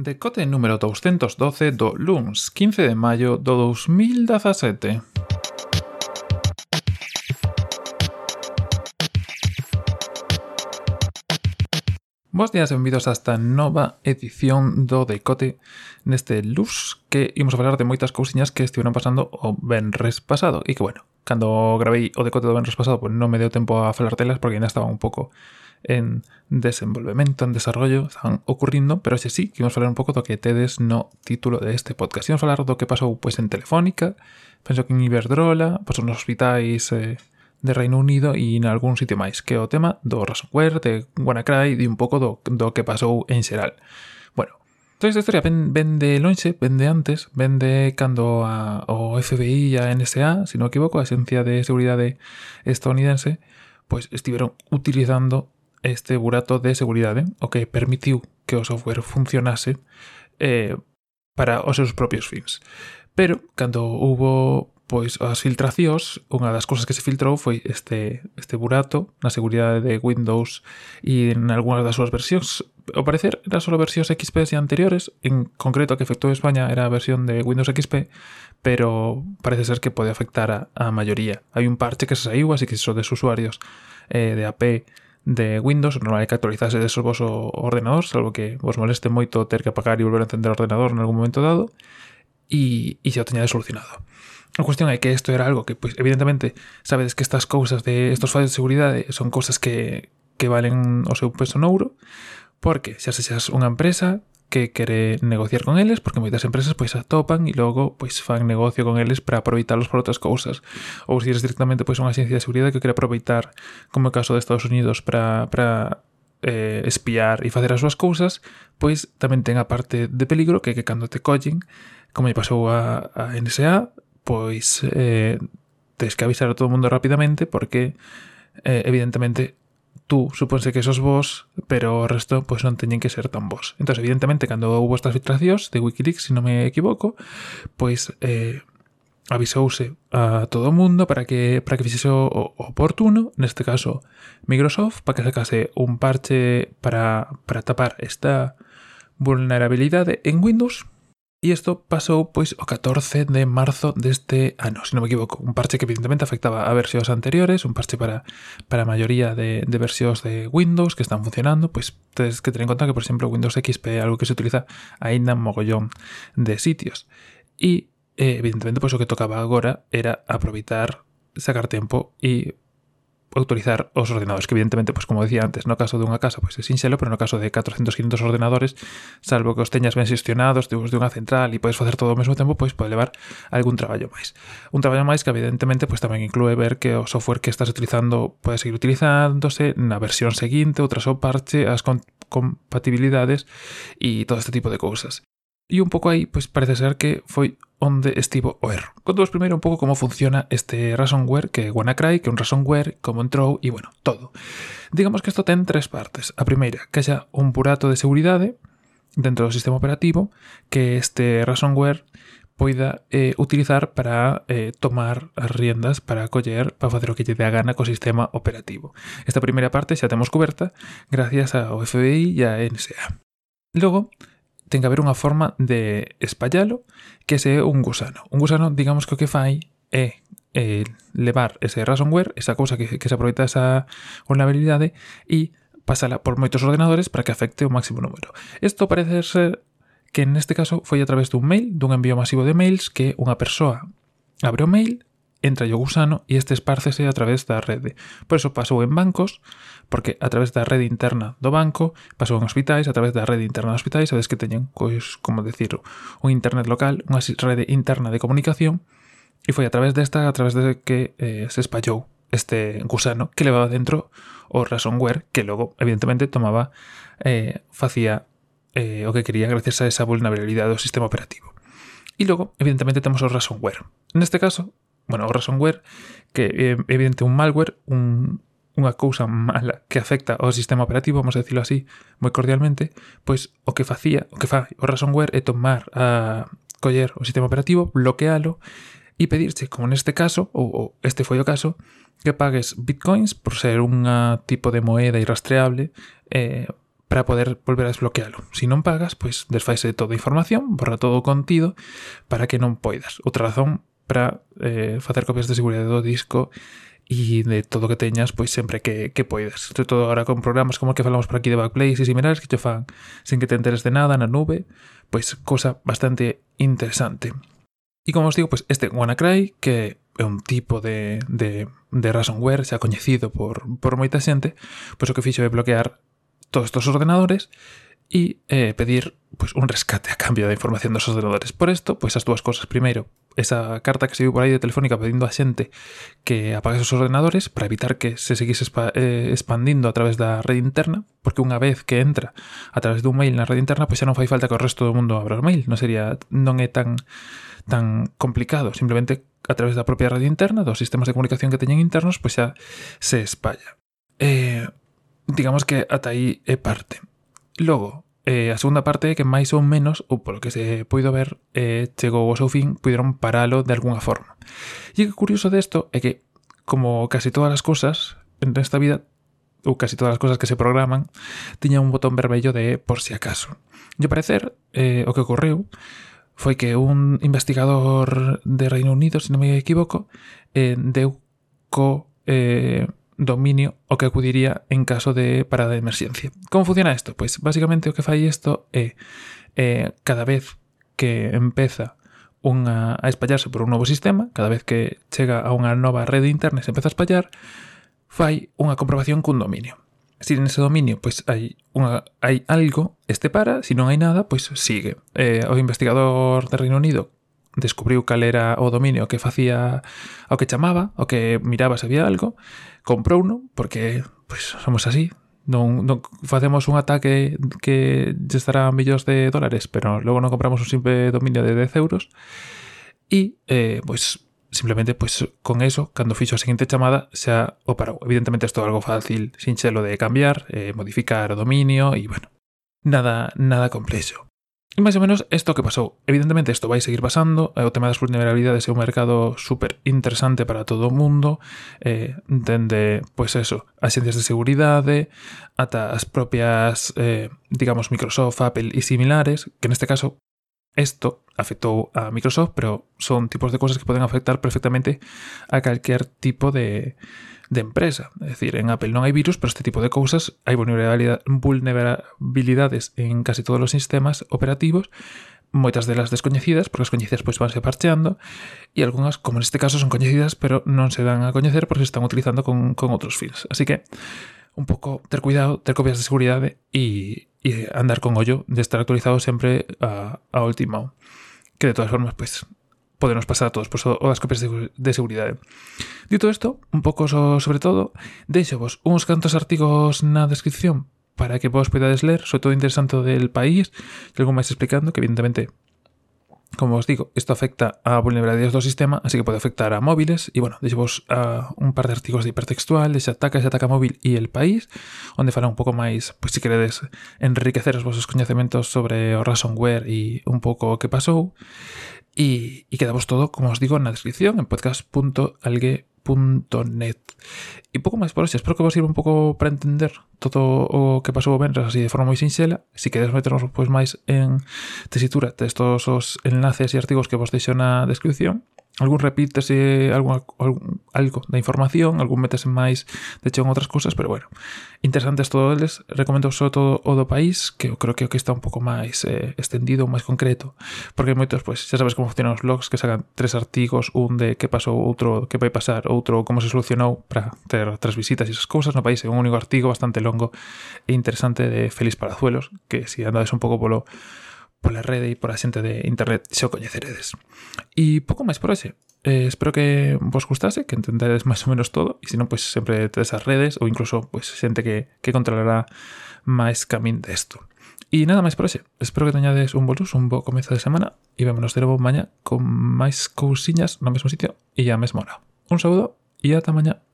Decote número 212 do LUNS 15 de maio do 2017. Bos días e benvidos a esta nova edición do Decote neste LUS que imos falar de moitas cousiñas que estiveron pasando o benres pasado e que, bueno, cando gravei o Decote do benres pasado pues non me deu tempo a falar telas porque ainda estaba un pouco en desenvolvemento, en desarrollo, están ocurrindo, pero xe sí, que imos falar un pouco do que tedes no título de este podcast. Imos falar do que pasou pois, en Telefónica, penso que en Iberdrola, pois, nos hospitais eh, de Reino Unido e en algún sitio máis, que é o tema do ransomware, de WannaCry e un pouco do, do que pasou en xeral. Bueno, Toda esta historia ven, ven de lonxe, ven de antes, ven de cando a, o FBI e a NSA, se si non equivoco, a Agencia de Seguridade Estadounidense, pois estiveron utilizando este burato de seguridade ¿eh? o que permitiu que o software funcionase eh, para os seus propios fins. Pero, cando hubo pois as filtracións, unha das cousas que se filtrou foi este, este burato na seguridade de Windows e en algunhas das súas versións. Ao parecer, era só versións XP e anteriores, en concreto a que afectou España era a versión de Windows XP, pero parece ser que pode afectar a, a maioría. Hai un parche que se saiu, así que se sodes usuarios eh, de AP de Windows, normal que actualizase deso voso ordenador, salvo que vos moleste moito ter que apagar e volver a encender o ordenador en algún momento dado, e, e xa o teñades solucionado. A cuestión é que isto era algo que, pois, evidentemente, sabedes que estas cousas de estos fallos de seguridade son cousas que, que valen o seu peso nouro, porque xa sexas unha empresa, que quere negociar con eles, porque moitas empresas pois atopan e logo pois fan negocio con eles para aproveitalos por outras cousas. Ou se eres directamente pois unha agencia de seguridade que quere aproveitar, como é o caso de Estados Unidos, para, para eh, espiar e facer as súas cousas, pois tamén ten a parte de peligro que é que cando te collen, como lle pasou a, a NSA, pois eh, tens que avisar a todo o mundo rapidamente porque eh, evidentemente tú supónse que sos vos, pero o resto pois non teñen que ser tan vos. Entón, evidentemente, cando houve estas filtracións de Wikileaks, se si non me equivoco, pois eh, avisouse a todo o mundo para que para que fixese o, o oportuno, neste caso Microsoft, para que sacase un parche para, para tapar esta vulnerabilidade en Windows E isto pasou pois o 14 de marzo deste ano, se non me equivoco. Un parche que evidentemente afectaba a versións anteriores, un parche para, para a maioría de, de versións de Windows que están funcionando, pois tedes que tener en conta que, por exemplo, Windows XP é algo que se utiliza aínda mogollón de sitios. E, eh, evidentemente, pois o que tocaba agora era aproveitar, sacar tempo e autorizar os ordenadores, que evidentemente, pois como decía antes, no caso dunha casa, pois é sinxelo, pero no caso de 400, 500 ordenadores, salvo que os teñas ben xestionados, de, de unha central e podes facer todo ao mesmo tempo, pois pode levar algún traballo máis. Un traballo máis que evidentemente pois tamén inclúe ver que o software que estás utilizando pode seguir utilizándose na versión seguinte, outras o parche, as compatibilidades e todo este tipo de cousas. E un pouco aí, pois parece ser que foi onde estivo o erro. Contamos primeiro un pouco como funciona este ransomware que é WannaCry, que é un ransomware, como entrou e, bueno, todo. Digamos que isto ten tres partes. A primeira, que haxa un burato de seguridade dentro do sistema operativo que este ransomware poida eh, utilizar para eh, tomar as riendas, para coller, para facer o que lle dé a gana co sistema operativo. Esta primeira parte xa temos coberta gracias ao FBI e a NSA. Logo, ten que haber unha forma de espallalo que se é un gusano. Un gusano, digamos que o que fai é eh, levar ese ransomware, esa cousa que, que se aproveita esa vulnerabilidade e pasala por moitos ordenadores para que afecte o máximo número. Isto parece ser que neste caso foi a través dun mail, dun envío masivo de mails que unha persoa abre o mail entra o gusano e este espárcese a través da rede. Por iso pasou en bancos, porque a través da rede interna do banco, pasou en hospitais, a través da rede interna dos hospitais, sabes que teñen, pois, como decir, un internet local, unha rede interna de comunicación, e foi a través desta, a través de que eh, se espallou este gusano que levaba dentro o ransomware que logo, evidentemente, tomaba, eh, facía eh, o que quería gracias a esa vulnerabilidade do sistema operativo. E logo, evidentemente, temos o ransomware. Neste caso, bueno, o ransomware que é evidente un malware, un, unha cousa mala que afecta ao sistema operativo, vamos a decirlo así, moi cordialmente, pois o que facía, o que fa o ransomware é tomar a coller o sistema operativo, bloquealo e pedirche, como neste caso, ou, ou este foi o caso, que pagues bitcoins por ser unha tipo de moeda irrastreable eh, para poder volver a desbloquealo. Se si non pagas, pois desfaise toda a información, borra todo o contido para que non poidas. Outra razón para eh, facer copias de seguridade do disco e de todo o que teñas pois sempre que, que poidas. Sobre todo agora con programas como que falamos por aquí de Backblaze e similares que te fan sen que te enteres de nada na nube, pois cosa bastante interesante. E como os digo, pois este WannaCry, que é un tipo de, de, de ransomware xa coñecido por, por moita xente, pois o que fixo é bloquear todos estos ordenadores e eh, pedir pois, un rescate a cambio da información dos ordenadores. Por isto, pois as dúas cosas. Primeiro, esa carta que se viu por ahí de Telefónica pidiendo a xente que apague os ordenadores para evitar que se seguise eh, expandindo a través da rede interna, porque unha vez que entra a través dun mail na rede interna, pois xa non fai falta que o resto do mundo abra o mail, non sería non é tan tan complicado, simplemente a través da propia rede interna, dos sistemas de comunicación que teñen internos, pois xa se espalla. Eh, digamos que ata aí é parte. Logo, eh, a segunda parte que máis ou menos, ou polo que se poido ver, eh, chegou ao seu fin, puderon paralo de alguna forma. E o curioso desto é que, como casi todas as cousas nesta vida, ou casi todas as cousas que se programan, tiña un botón vermello de por si acaso. E ao parecer, eh, o que ocorreu foi que un investigador de Reino Unido, se non me equivoco, eh, deu co... Eh, dominio o que acudiría en caso de parada de emerxencia. Como funciona isto? Pois basicamente o que fai isto é eh, cada vez que empeza unha, a espallarse por un novo sistema, cada vez que chega a unha nova rede interna e se empeza a espallar, fai unha comprobación cun dominio. Se si ese dominio pois hai, unha, hai algo, este para, se si non hai nada, pois sigue. Eh, o investigador de Reino Unido descubriu cal era o dominio que facía ao que chamaba, o que miraba se había algo, comprouno, porque pois, somos así, non, non facemos un ataque que lle estará millóns de dólares, pero logo non compramos un simple dominio de 10 euros. E, eh, pois, simplemente, pois, con eso, cando fixo a seguinte chamada, xa o parou. Evidentemente, isto é algo fácil, sinxelo de cambiar, eh, modificar o dominio e, bueno, nada, nada complexo. E máis ou menos isto que pasou. Evidentemente isto vai seguir pasando, o tema das vulnerabilidades é un mercado super interesante para todo o mundo, eh, dende, pois eso, agencias de seguridade, ata as propias, eh, digamos, Microsoft, Apple e similares, que neste caso, isto afectou a Microsoft, pero son tipos de cosas que poden afectar perfectamente a calquer tipo de, de empresa. É dicir, en Apple non hai virus, pero este tipo de cousas hai vulnerabilidades en casi todos os sistemas operativos, moitas delas descoñecidas, porque as coñecidas pois vanse parcheando, e algunhas, como neste caso, son coñecidas, pero non se dan a coñecer porque se están utilizando con, con outros fins. Así que, un pouco ter cuidado, ter copias de seguridade e, e andar con ollo de estar actualizado sempre a, a último. que de todas formas, pois, podemos pasar a todos pois, o das copias de, de seguridade. Dito isto, un pouco so, sobre todo, deixo vos uns cantos artigos na descripción para que vos podades ler, sobre todo interesante del país, algo máis explicando, que evidentemente como os digo, esto afecta a vulnerabilidades do sistema, así que pode afectar a móviles. Y bueno, deixemos uh, un par de artigos de hipertextual, de se ataca, se ataca móvil e el país, onde fala un pouco máis, pois se queredes enriquecer os vosos coñecementos sobre o ransomware e un pouco o que pasou. E, e quedamos todo, como os digo, na descripción en podcast.algue.com Net. E pouco máis por hoxe, espero que vos sirva un pouco para entender todo o que pasou o Benres así de forma moi sinxela. Se si queres meternos pois máis en tesitura destos os enlaces e artigos que vos deixo na descripción, algún repítese algo, algo, algo da información, algún metese máis de cheo en outras cousas, pero bueno, interesantes todos eles, recomendo só todo o do país, que eu creo que o que está un pouco máis eh, extendido, máis concreto, porque moitos, pois, pues, xa sabes como funcionan os blogs, que sacan tres artigos, un de que pasou, outro que vai pasar, outro como se solucionou para ter tres visitas e esas cousas no país, é un único artigo bastante longo e interesante de Félix Parazuelos, que si andades un pouco polo pola rede e pola xente de internet xa o coñeceredes. E pouco máis por hoxe. Eh, espero que vos gustase, que entendedes máis ou menos todo, se non, pois pues, sempre tedes as redes ou incluso pues, xente que, que controlará máis camín desto. E nada máis por hoxe. Espero que teñades un bolus, un bo comezo de semana e vémonos de novo maña con máis cousiñas no mesmo sitio e a mesma hora. Un saúdo e ata mañá.